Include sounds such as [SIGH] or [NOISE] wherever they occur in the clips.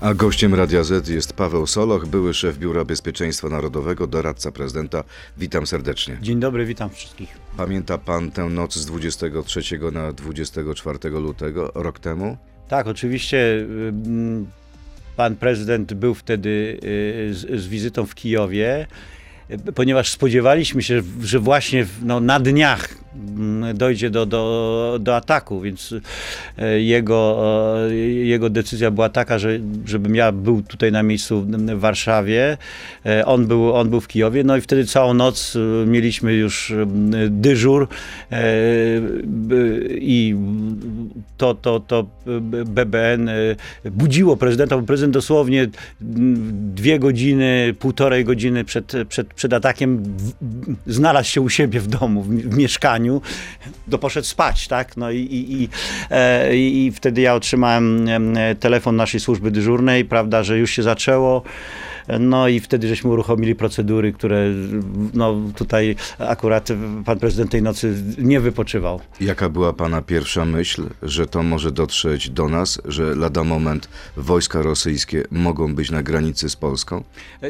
A gościem Radia Z jest Paweł Soloch, były szef Biura Bezpieczeństwa Narodowego, doradca prezydenta. Witam serdecznie. Dzień dobry, witam wszystkich. Pamięta pan tę noc z 23 na 24 lutego, rok temu? Tak, oczywiście. mm, Pan prezydent był wtedy y, z, z wizytą w Kijowie, y, ponieważ spodziewaliśmy się, że właśnie no, na dniach dojdzie do, do, do ataku, więc y, jego, y, jego decyzja była taka, że, żebym ja był tutaj na miejscu w Warszawie, E, on był, on był w Kijowie, no i wtedy całą noc mieliśmy już dyżur e, i to, to, to BBN budziło prezydenta, bo prezydent dosłownie dwie godziny, półtorej godziny przed, przed, przed atakiem znalazł się u siebie w domu, w mieszkaniu, to poszedł spać, tak? No i, i, i, e, i wtedy ja otrzymałem em, telefon naszej służby dyżurnej, prawda, że już się zaczęło. No i wtedy żeśmy uruchomili procedury, które no tutaj akurat pan prezydent tej nocy nie wypoczywał. Jaka była pana pierwsza myśl, że to może dotrzeć do nas, że lada moment wojska rosyjskie mogą być na granicy z Polską?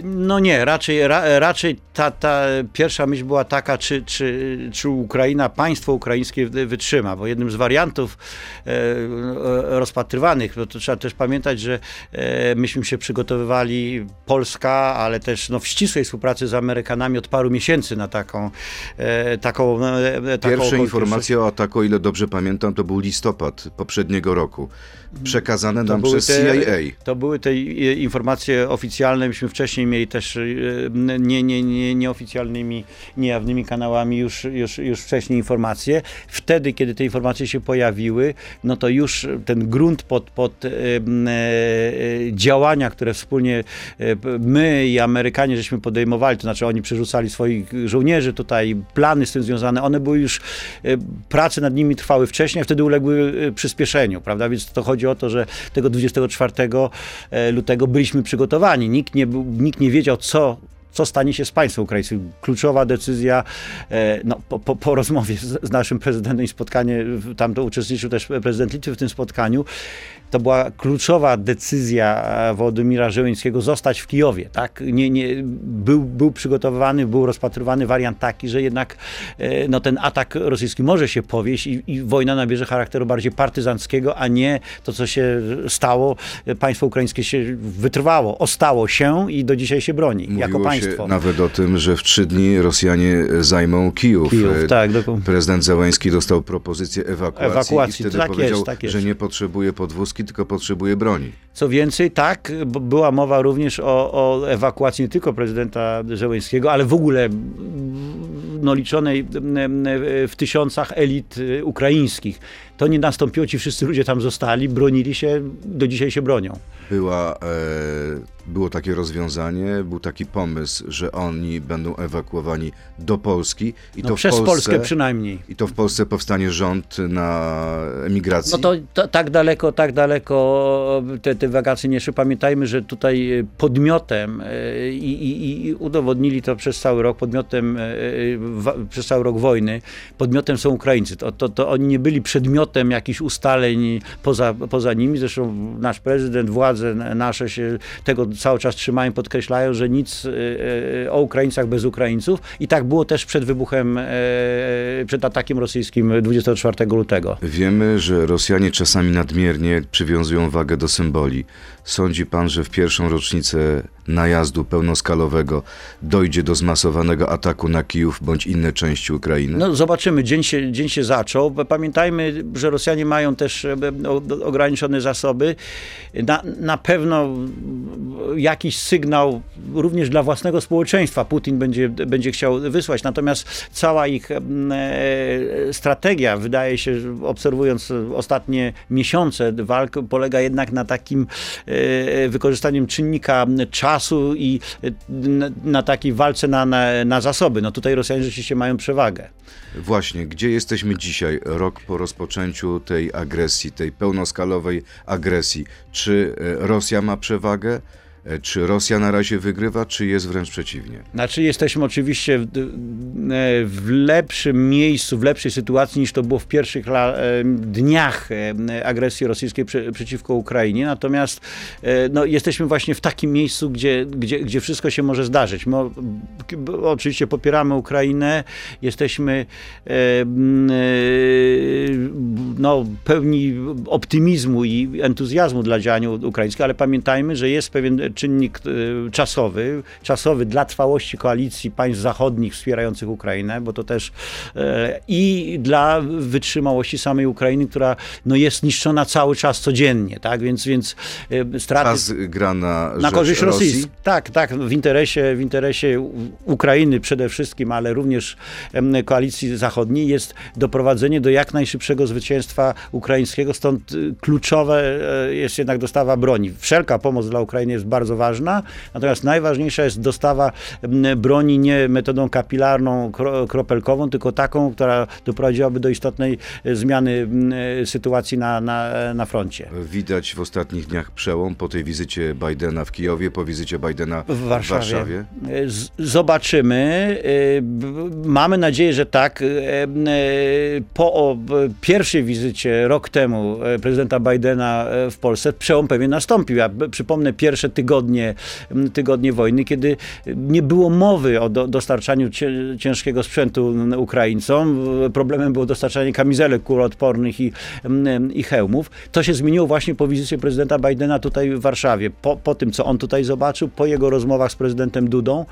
No nie, raczej, ra, raczej ta, ta pierwsza myśl była taka, czy, czy, czy Ukraina, państwo ukraińskie wy- wytrzyma, bo jednym z wariantów e, e, rozpatrywanych, bo to trzeba też pamiętać, że e, myśmy się przygotowywali, Polska, ale też no, w ścisłej współpracy z Amerykanami od paru miesięcy na taką e, taką, e, taką Pierwsze informacje o ataku, o ile dobrze pamiętam, to był listopad poprzedniego roku. Przekazane nam przez te- CIA. To były te e, informacje oficjalne. Myśmy wcześniej mieli też e, nie, nie, nie, nieoficjalnymi, niejawnymi kanałami już, już, już wcześniej informacje. Wtedy, kiedy te informacje się pojawiły, no to już ten grunt pod, pod e, e, działania, które wspólnie my i Amerykanie żeśmy podejmowali, to znaczy oni przerzucali swoich żołnierzy tutaj, plany z tym związane, one były już, prace nad nimi trwały wcześniej, a wtedy uległy przyspieszeniu, prawda? Więc to chodzi o to, że tego 24 e, lutego byliśmy przygotowani. Nikt nie, nikt nie wiedział, co co stanie się z państwem ukraińskim. Kluczowa decyzja, e, no, po, po, po rozmowie z, z naszym prezydentem i spotkanie, tam to uczestniczył też prezydent Litwy w tym spotkaniu, to była kluczowa decyzja e, Wołodymira Żeleńskiego zostać w Kijowie. Tak? Nie, nie, był, był przygotowywany, był rozpatrywany wariant taki, że jednak e, no, ten atak rosyjski może się powieść i, i wojna nabierze charakteru bardziej partyzanckiego, a nie to, co się stało. Państwo ukraińskie się wytrwało, ostało się i do dzisiaj się broni jako Mówiło państwo. się nawet o tym, że w trzy dni Rosjanie zajmą Kijów. Kijów, E, tak. Prezydent Zełenski dostał propozycję ewakuacji, Ewakuacji, i wtedy tak powiedział, jest, tak jest. że nie potrzebuje podwózki, tylko potrzebuje broni. Co więcej, tak, była mowa również o, o ewakuacji nie tylko prezydenta Żeleńskiego, ale w ogóle no, liczonej mm, w tysiącach elit y, ukraińskich. To nie nastąpiło, ci wszyscy ludzie tam zostali, bronili się, do dzisiaj się bronią. Była, e, było takie rozwiązanie, był taki pomysł, że oni będą ewakuowani do Polski i No, to przez w Polsce, Polskę przynajmniej. I to w Polsce powstanie rząd na emigracji. No to, to tak daleko, tak daleko te, te wakacje nie szły. Pamiętajmy, że tutaj e, podmiotem e, i, i, i udowodnili to przez cały rok, podmiotem e, przez cały rok wojny, podmiotem są Ukraińcy. To, to, to oni nie byli przedmiotem jakichś ustaleń poza, poza nimi. Zresztą nasz prezydent, władze nasze się tego cały czas trzymają, podkreślają, że nic e, e, o Ukraińcach bez Ukraińców. I tak było też przed wybuchem, e, przed atakiem rosyjskim 24 lutego. Wiemy, że Rosjanie czasami nadmiernie przywiązują wagę do symboli. Sądzi pan, że w pierwszą rocznicę najazdu pełnoskalowego dojdzie do zmasowanego ataku na Kijów bądź inne części Ukrainy? No zobaczymy, dzień się, dzień się zaczął. Pamiętajmy, że Rosjanie mają też e, ograniczone zasoby. Na, na pewno jakiś sygnał również dla własnego społeczeństwa Putin będzie, będzie chciał wysłać. Natomiast cała ich e, strategia, wydaje się, obserwując ostatnie miesiące walk, polega jednak na takim e, wykorzystaniem czynnika czasu i e, na, na takiej walce na, na, na zasoby. No tutaj Rosjanie rzeczywiście mają przewagę. Właśnie, gdzie jesteśmy dzisiaj, rok po rozpoczęciu tej agresji, tej pełnoskalowej agresji? Czy e, Rosja ma przewagę? E, Czy Rosja na razie wygrywa, czy jest wręcz przeciwnie? Znaczy jesteśmy oczywiście w, w lepszym miejscu, w lepszej sytuacji niż to było w pierwszych e, dniach e, agresji rosyjskiej prze, przeciwko Ukrainie, natomiast e, no, jesteśmy właśnie w takim miejscu, gdzie, gdzie, gdzie wszystko się może zdarzyć. My oczywiście popieramy Ukrainę, jesteśmy e, e, no, pełni optymizmu i entuzjazmu dla działań ukraińskich, ale pamiętajmy, że jest pewien czynnik e, czasowy, czasowy dla trwałości koalicji państw zachodnich wspierających Ukrainę, bo to też e, i dla wytrzymałości samej Ukrainy, która no, jest niszczona cały czas codziennie, tak, więc, więc e, straty... Czas gra na, Na korzyść Rosji? Tak, tak, w interesie, w interesie Ukrainy przede wszystkim, ale również koalicji zachodniej jest doprowadzenie do jak najszybszego zwycięstwa ukraińskiego, stąd kluczowe jest jednak dostawa broni. Wszelka pomoc dla Ukrainy jest bardzo ważna, natomiast najważniejsza jest dostawa broni nie metodą kapilarną, kro, kropelkową, tylko taką, która doprowadziłaby do istotnej e, zmiany e, sytuacji na, na, na froncie. Widać w ostatnich dniach przełom po tej wizycie Bidena w Kijowie, po wizycie Bidena w Warszawie. Warszawie. Z- Zobaczymy. Mamy nadzieję, że tak. Po pierwszej wizycie rok temu e, prezydenta Bidena e, w Polsce przełom pewien nastąpił. Ja przypomnę pierwsze tygodnie, m, tygodnie wojny, kiedy nie było mowy o do, dostarczaniu ciężkiego sprzętu Ukraińcom. Problemem było dostarczanie kamizelek kuloodpornych i, i hełmów. To się zmieniło właśnie po wizycie prezydenta Bidena tutaj w Warszawie. Po, po tym, co on tutaj zobaczył, po jego rozmowach z prezydentem Dudą.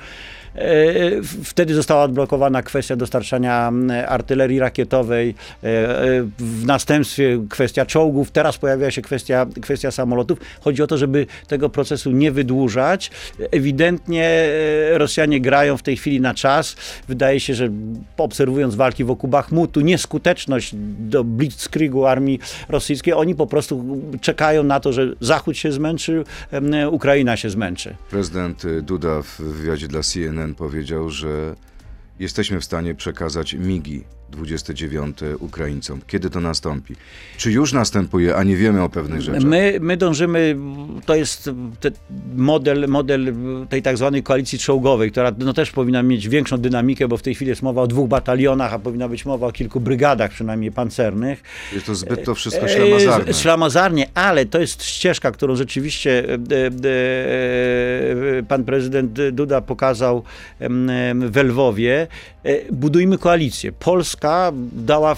Wtedy została odblokowana kwestia dostarczania artylerii rakietowej, e, e, w następstwie kwestia czołgów, teraz pojawia się kwestia, kwestia samolotów. Chodzi o to, żeby tego procesu nie wydłużać. Ewidentnie e, Rosjanie grają w tej chwili na czas. Wydaje się, że obserwując walki wokół Bachmutu, nieskuteczność do blitzkriegu armii rosyjskiej, oni po prostu czekają na to, że Zachód się zmęczy, Ukraina się zmęczy. Prezydent Duda w wywiadzie dla CNN powiedział, że jesteśmy w stanie przekazać MIGI 29 Ukraińcom. Kiedy to nastąpi? Czy już następuje, a nie wiemy o pewnych rzeczach? My, my dążymy, to jest model, model tej tak zwanej koalicji czołgowej, która no też powinna mieć większą dynamikę, bo w tej chwili jest mowa o dwóch batalionach, a powinna być mowa o kilku brygadach przynajmniej pancernych. Jest to zbyt to wszystko E, ślamazarne. z- Ślamazarnie, ale to jest ścieżka, którą rzeczywiście e, e, e, pan prezydent Duda pokazał em, em, w Lwowie. E, Budujmy koalicję. Polska dała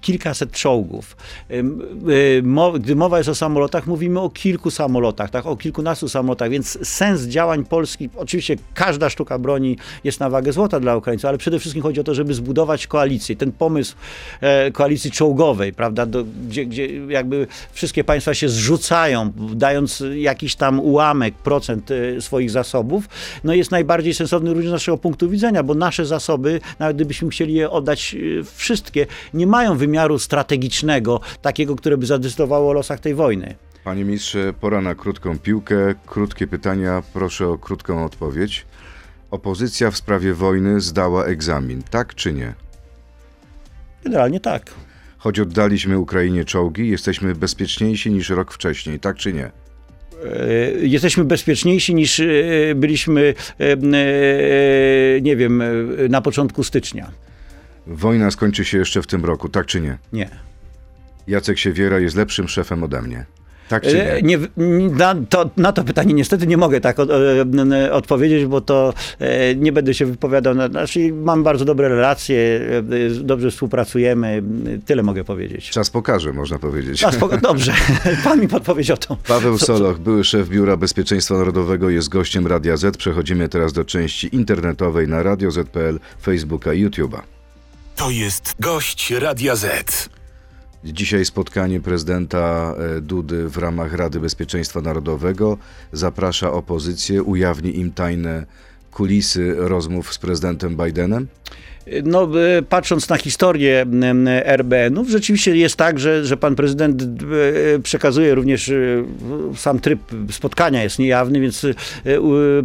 kilkaset czołgów. E, Gdy mowa jest o samolotach, mówimy o kilku samolotach, tak, o kilkunastu samolotach, więc sens działań Polski, oczywiście każda sztuka broni jest na wagę złota dla Ukraińców, ale przede wszystkim chodzi o to, żeby zbudować koalicję. Ten pomysł e, koalicji czołgowej, prawda, do, gdzie, gdzie jakby wszystkie państwa się zrzucają, dając jakiś tam ułamek, procent swoich zasobów, no jest najbardziej sensowny również z naszego punktu widzenia, bo nasze zasoby, nawet gdybyśmy chcieli je oddać e, wszystkie, nie mają wymiaru strategicznego, takiego, które by zadecydowało o losach tej wojny. Panie ministrze, pora na krótką piłkę. Krótkie pytania, proszę o krótką odpowiedź. Opozycja w sprawie wojny zdała egzamin, tak czy nie? Generalnie tak. Choć oddaliśmy Ukrainie czołgi, jesteśmy bezpieczniejsi niż rok wcześniej, tak czy nie? E, Jesteśmy bezpieczniejsi niż e, byliśmy, e, nie wiem, na początku stycznia. Wojna skończy się jeszcze w tym roku, tak czy nie? Nie. Jacek Siewiera jest lepszym szefem ode mnie. Tak czy E, nie? nie na, to, na to pytanie niestety nie mogę tak od, e, odpowiedzieć, bo to e, nie będę się wypowiadał. Na, znaczy, mam bardzo dobre relacje, e, dobrze współpracujemy, tyle mogę powiedzieć. Czas pokaże, można powiedzieć. A, spoko, dobrze, pan mi podpowiedział to. Paweł Soloch, były szef Biura Bezpieczeństwa Narodowego, jest gościem Radia Z. Przechodzimy teraz do części internetowej na Radio Z.pl, Facebooka i YouTube'a. To jest gość Radia Z. Dzisiaj spotkanie prezydenta e, Dudy w ramach Rady Bezpieczeństwa Narodowego zaprasza opozycję, ujawni im tajne kulisy rozmów z prezydentem Bidenem. No, e, patrząc na historię RBN-ów, rzeczywiście jest tak, że, że pan prezydent e, przekazuje również e, sam tryb spotkania jest niejawny, więc e,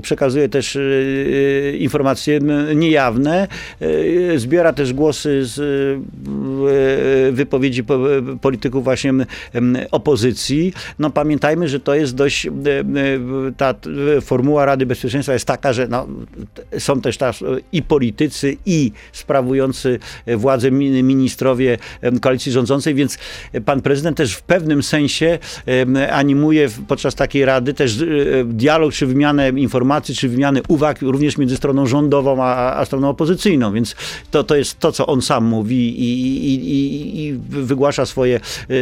przekazuje też e, informacje niejawne. E, Zbiera też głosy z e, wypowiedzi po- polityków właśnie opozycji. No pamiętajmy, że to jest dość, e, e, ta e, formuła Rady Bezpieczeństwa jest taka, że no, są też i politycy, i sprawujący władzę mi- ministrowie koalicji rządzącej, więc pan prezydent też w pewnym sensie animuje podczas takiej rady też e, dialog, czy wymianę informacji, czy wymianę uwag również między stroną rządową, a, a stroną opozycyjną, więc to, to jest to, co on sam mówi i, i, i, i wygłasza swoje e,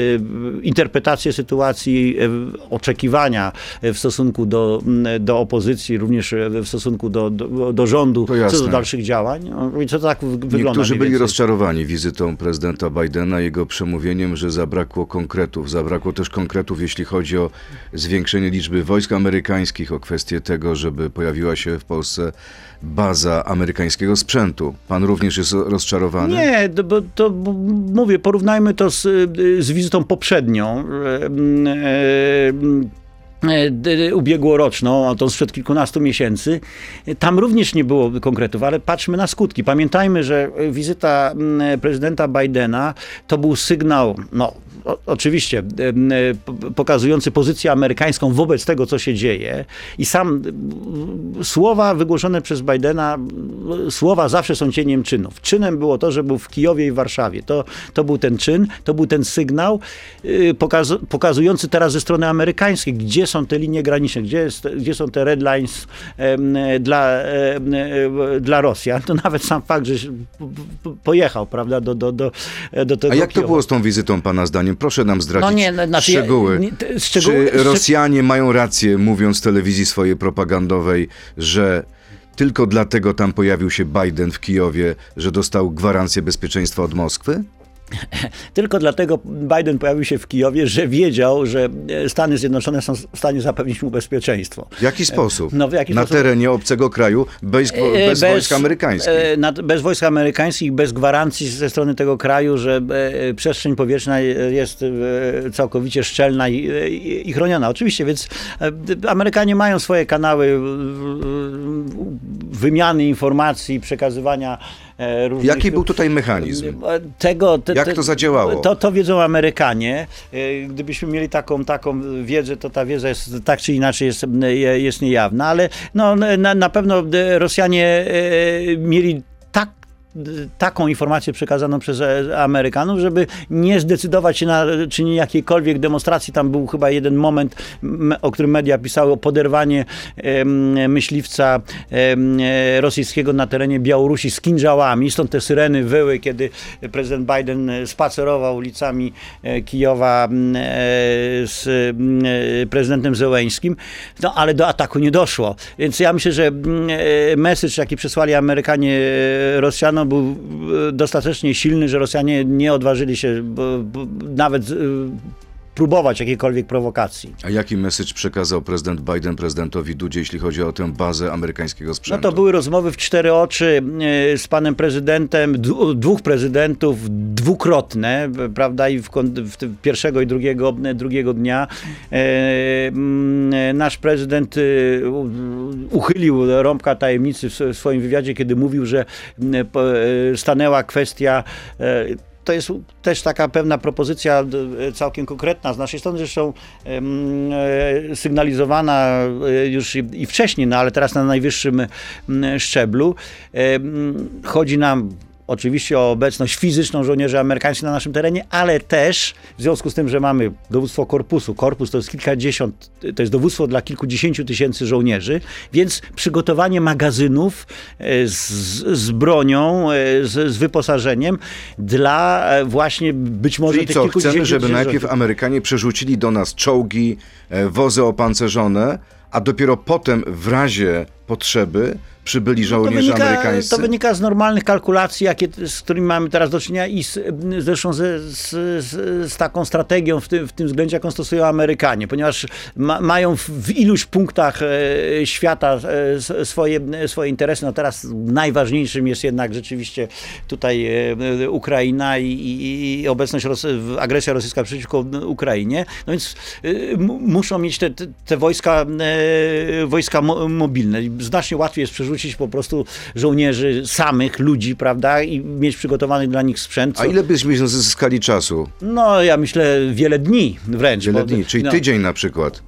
interpretacje sytuacji, e, oczekiwania w stosunku do, do opozycji, również w stosunku do, do, do rządu, co do dalszych działań. No, co to tak wy- wygląda Niektórzy byli rozczarowani wizytą prezydenta Bidena, jego przemówieniem, że zabrakło konkretów. Zabrakło też konkretów, jeśli chodzi o zwiększenie liczby wojsk amerykańskich, o kwestię tego, żeby pojawiła się w Polsce baza amerykańskiego sprzętu. Pan również jest rozczarowany? Nie, to, bo, to mówię, porównajmy to z, z wizytą poprzednią. E, e, e, ubiegłoroczną, a to sprzed kilkunastu miesięcy, tam również nie było konkretów, ale patrzmy na skutki. Pamiętajmy, że wizyta mm, prezydenta Bidena to był sygnał, no o, oczywiście, e, pokazujący pozycję amerykańską wobec tego, co się dzieje i sam słowa wygłoszone przez Bidena, słowa zawsze są cieniem czynów. Czynem było to, że był w Kijowie i w Warszawie. To, to był ten czyn, to był ten sygnał y, pokazu, pokazujący teraz ze strony amerykańskiej, gdzie są te linie graniczne, gdzie, jest, gdzie są te red lines em, dla, e, dla Rosjan. To nawet sam fakt, że pojechał, prawda, do, do, do, do tego A jak to Kijowa. było z tą wizytą pana zdaniem? Proszę nam zdradzić No nie, no, znaczy, szczegóły. szczegóły- Czy Rosjanie mają rację, mówiąc w telewizji swojej propagandowej, że tylko dlatego tam pojawił się Biden w Kijowie, że dostał gwarancję bezpieczeństwa od Moskwy? [LAUGHS] Tylko dlatego Biden pojawił się w Kijowie, że wiedział, że e, Stany Zjednoczone są w stanie zapewnić mu bezpieczeństwo. W jaki sposób? No, w jaki Na sposób? terenie obcego kraju, bez, E, bez, wojsk amerykańskich. e, bez wojsk amerykańskich, bez gwarancji ze strony tego kraju, że e, przestrzeń powietrzna jest e, całkowicie szczelna i, i, i chroniona. Oczywiście, więc e, Amerykanie mają swoje kanały e, wymiany informacji, przekazywania e, różnych... Jaki był tutaj mechanizm? Tego, te, Jak to zadziałało? To, to wiedzą Amerykanie. E, Gdybyśmy mieli taką, taką wiedzę, to ta wiedza jest tak czy inaczej jest, jest niejawna, ale no, na, na pewno e, Rosjanie e, mieli taką informację przekazaną przez e, Amerykanów, żeby nie zdecydować się na czynienie jakiejkolwiek demonstracji. Tam był chyba jeden moment, o którym media pisały, o poderwanie myśliwca e, rosyjskiego na terenie Białorusi z kinżałami. Stąd te syreny wyły, kiedy prezydent Biden spacerował ulicami e, Kijowa z prezydentem Zełeńskim. No ale do ataku nie doszło. Więc ja myślę, że message, jaki przesłali Amerykanie e, Był e, dostatecznie silny, że Rosjanie nie odważyli się nawet e, próbować jakiejkolwiek prowokacji. A jaki message przekazał prezydent Biden prezydentowi Dudzie, jeśli chodzi o tę bazę amerykańskiego No sprzętu? to były rozmowy w cztery oczy e, z panem prezydentem, dwóch prezydentów, dwukrotne, prawda, i w, w pierwszego i drugiego, drugiego dnia e, mm, nasz prezydent e, uchylił rąbka tajemnicy w swoim wywiadzie, kiedy mówił, że e, stanęła kwestia e, to jest też taka pewna propozycja całkiem konkretna z naszej strony, zresztą e, sygnalizowana e, już i, wcześniej, no ale teraz na najwyższym szczeblu. Em, Chodzi nam oczywiście o obecność fizyczną żołnierzy amerykańskich na naszym terenie, ale też w związku z tym, że mamy dowództwo korpusu. Korpus to jest kilkadziesiąt, to jest dowództwo dla kilkudziesięciu tysięcy żołnierzy, więc przygotowanie magazynów e, z, z bronią, e, z, z wyposażeniem dla e, właśnie być może Czyli tych co, chcemy, żeby najpierw żołnierzy. Amerykanie przerzucili do nas czołgi, wozy opancerzone, a dopiero potem w razie potrzeby przybyli To żołnierze wynika, amerykańscy? to wynika z normalnych kalkulacji, jakie, z którymi mamy teraz do czynienia i z, zresztą z, z, z taką strategią w tym, w tym względzie, jaką stosują Amerykanie, ponieważ ma, mają w, iluś punktach e, świata e, swoje, swoje interesy. No teraz najważniejszym jest jednak rzeczywiście tutaj e, Ukraina i, i, i obecność, Ros agresja rosyjska przeciwko Ukrainie. No więc muszą mieć te, te, wojska, wojska mo, mobilne. Znacznie łatwiej jest przerzucić po prostu żołnierzy samych, ludzi, prawda, i mieć przygotowany dla nich sprzęt. A co- ile byśmy zyskali czasu? No, ja myślę wiele dni wręcz. Wiele bo- dni, czyli no, tydzień na przykład.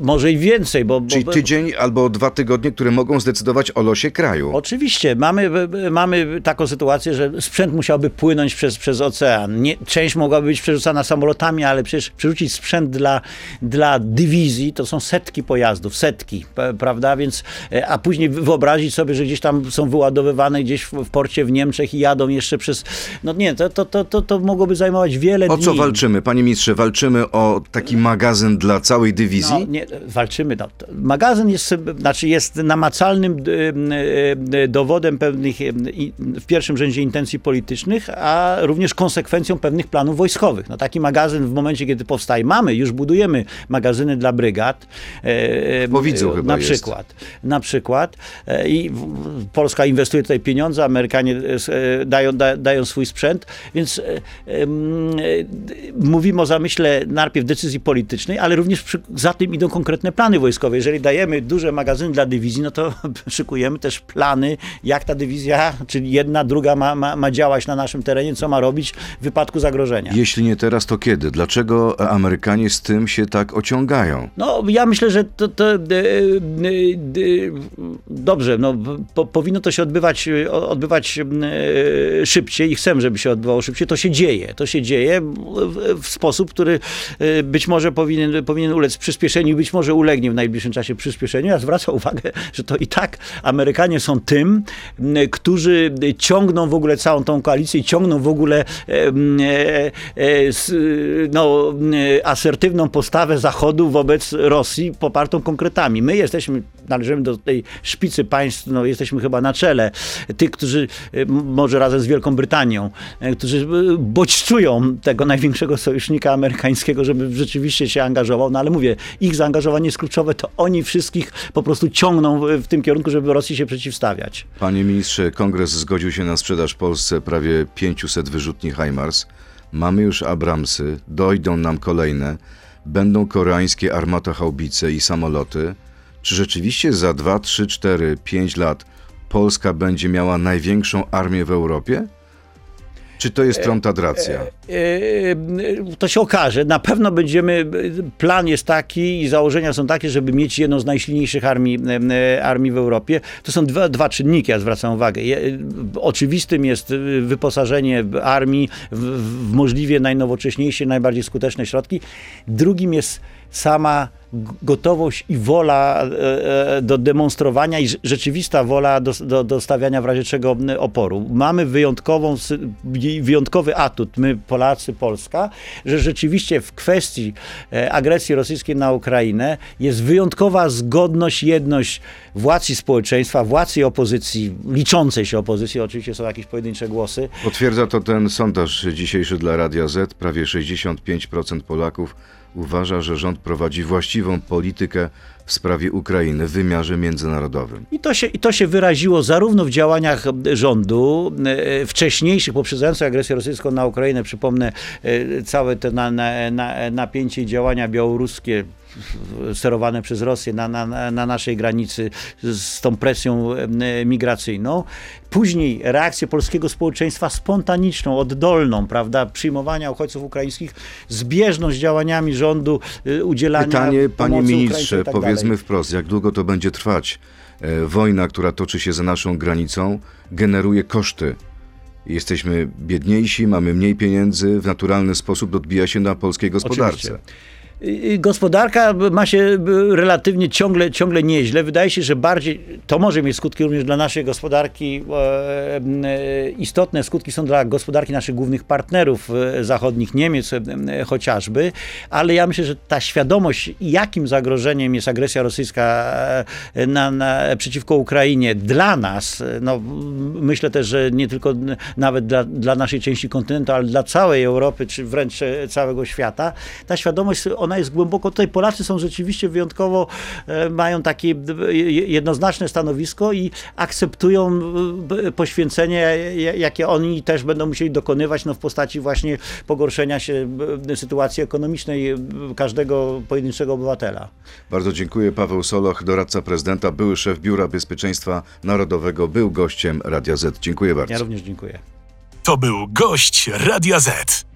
Może i więcej, bo... bo Czyli tydzień albo dwa tygodnie, które mogą zdecydować o losie kraju. Oczywiście, mamy, mamy taką sytuację, że sprzęt musiałby płynąć przez, przez ocean. Nie, część mogłaby być przerzucana samolotami, ale przecież przerzucić sprzęt dla, dla dywizji to są setki pojazdów, setki, prawda? Więc, e, a później wyobrazić sobie, że gdzieś tam są wyładowywane gdzieś w, w porcie w Niemczech i jadą jeszcze przez. No nie, to, to, to, to, to mogłoby zajmować wiele O dni. co walczymy? Panie ministrze, walczymy o taki magazyn dla całej dywizji? No, nie, walczymy. No, magazyn jest, znaczy jest namacalnym e, e, dowodem pewnych, w pierwszym rzędzie intencji politycznych, a również konsekwencją pewnych planów wojskowych. No, taki magazyn w momencie, kiedy powstaje, mamy, już budujemy magazyny dla brygad. Bo widzą chyba Na jest. przykład. Na przykład. E, I Polska inwestuje tutaj pieniądze, Amerykanie e, e, dają, da, dają swój sprzęt, więc mówimy o zamyśle najpierw decyzji politycznej, ale również przy, za tym idą konkretne plany wojskowe. Jeżeli dajemy duże magazyny dla dywizji, no to [LAUGHS] szykujemy też plany, jak ta dywizja, czyli jedna, druga ma, ma, ma działać na naszym terenie, co ma robić w wypadku zagrożenia. Jeśli nie teraz, to kiedy? Dlaczego Amerykanie z tym się tak ociągają? No, ja myślę, że to, to e, e, dobrze, no, po, powinno to się odbywać, odbywać e, szybciej i chcemy, żeby się odbywało szybciej. To się dzieje. To się dzieje w, w sposób, który być może powinien, powinien ulec przyspieszeniu i być może ulegnie w najbliższym czasie przyspieszeniu. Ja zwracam uwagę, że to i tak Amerykanie są tym, którzy ciągną w ogóle całą tą koalicję i ciągną w ogóle e, e, e, no, asertywną postawę Zachodu wobec Rosji popartą konkretami. My jesteśmy, należymy do tej szpicy państw, no, jesteśmy chyba na czele tych, którzy może razem z Wielką Brytanią, którzy bodźcują tego największego sojusznika amerykańskiego, żeby rzeczywiście się angażował. No ale mówię, ich zaangażowanie jest kluczowe, to oni wszystkich po prostu ciągną w, tym kierunku, żeby Rosji się przeciwstawiać. Panie ministrze, kongres zgodził się na sprzedaż Polsce prawie 500 wyrzutni HIMARS. Mamy już Abramsy, dojdą nam kolejne, będą koreańskie armata haubice i samoloty. Czy rzeczywiście za 2, 3, 4, 5 lat Polska będzie miała największą armię w Europie? Czy to jest tromtadracja? E, To się okaże. Na pewno będziemy. Plan jest taki i założenia są takie, żeby mieć jedną z najsilniejszych armii, e, armii w Europie. To są dwa, dwa czynniki, ja zwracam uwagę. Oczywistym jest e, wyposażenie armii w, w możliwie najnowocześniejsze, najbardziej skuteczne środki. Drugim jest sama gotowość i wola e, e, do demonstrowania i rze- rzeczywista wola do, do, do stawiania w razie czego oporu. Mamy wyjątkową, wyjątkowy atut, my Polacy, Polska, że rzeczywiście w kwestii e, agresji rosyjskiej na Ukrainę jest wyjątkowa zgodność, jedność władz i społeczeństwa, władz i opozycji, liczącej się opozycji, oczywiście są jakieś pojedyncze głosy, Potwierdza to ten sondaż dzisiejszy dla Radia Z. Prawie 65% Polaków uważa, że rząd prowadzi właściwą politykę w sprawie Ukrainy w wymiarze międzynarodowym. I to, się, I to się wyraziło zarówno w działaniach rządu, e, wcześniejszych, poprzedzających agresję rosyjską na Ukrainę, przypomnę e, całe te na, na, na, napięcie i działania białoruskie sterowane przez Rosję na, na, na- na naszej granicy z tą presją migracyjną. Później reakcję polskiego społeczeństwa spontaniczną, oddolną, prawda, przyjmowania uchodźców ukraińskich, zbieżną z działaniami rządu, e, udzielania Pytanie, panie pomocy ministrze, tak dalej. powiedzmy wprost, jak długo to będzie trwać? E, Wojna, która toczy się za naszą granicą, generuje koszty. Jesteśmy biedniejsi, mamy mniej pieniędzy, w naturalny sposób odbija się na polskiej gospodarce. Oczywiście. Gospodarka ma się y, relatywnie ciągle, ciągle nieźle. Wydaje się, że bardziej to może mieć skutki również dla naszej gospodarki. E, e, Istotne skutki są dla gospodarki naszych głównych partnerów e, zachodnich, Niemiec e, chociażby, ale ja myślę, że ta świadomość, jakim zagrożeniem jest agresja rosyjska e, na, na, przeciwko Ukrainie dla nas, e, no, myślę też, że nie tylko nawet dla, dla naszej części kontynentu, ale dla całej Europy, czy wręcz e, całego świata, ta świadomość, ona jest głęboko, tutaj Polacy są rzeczywiście wyjątkowo, e, mają takie e, jednoznaczne stanowisko i akceptują e, poświęcenie, ja- jakie oni też będą musieli dokonywać no, w postaci właśnie pogorszenia się sytuacji ekonomicznej każdego pojedynczego obywatela. Bardzo dziękuję. Paweł Soloch, doradca prezydenta, były szef Biura Bezpieczeństwa Narodowego, był gościem Radia Z. Dziękuję bardzo. Ja również dziękuję. To był gość Radia Z.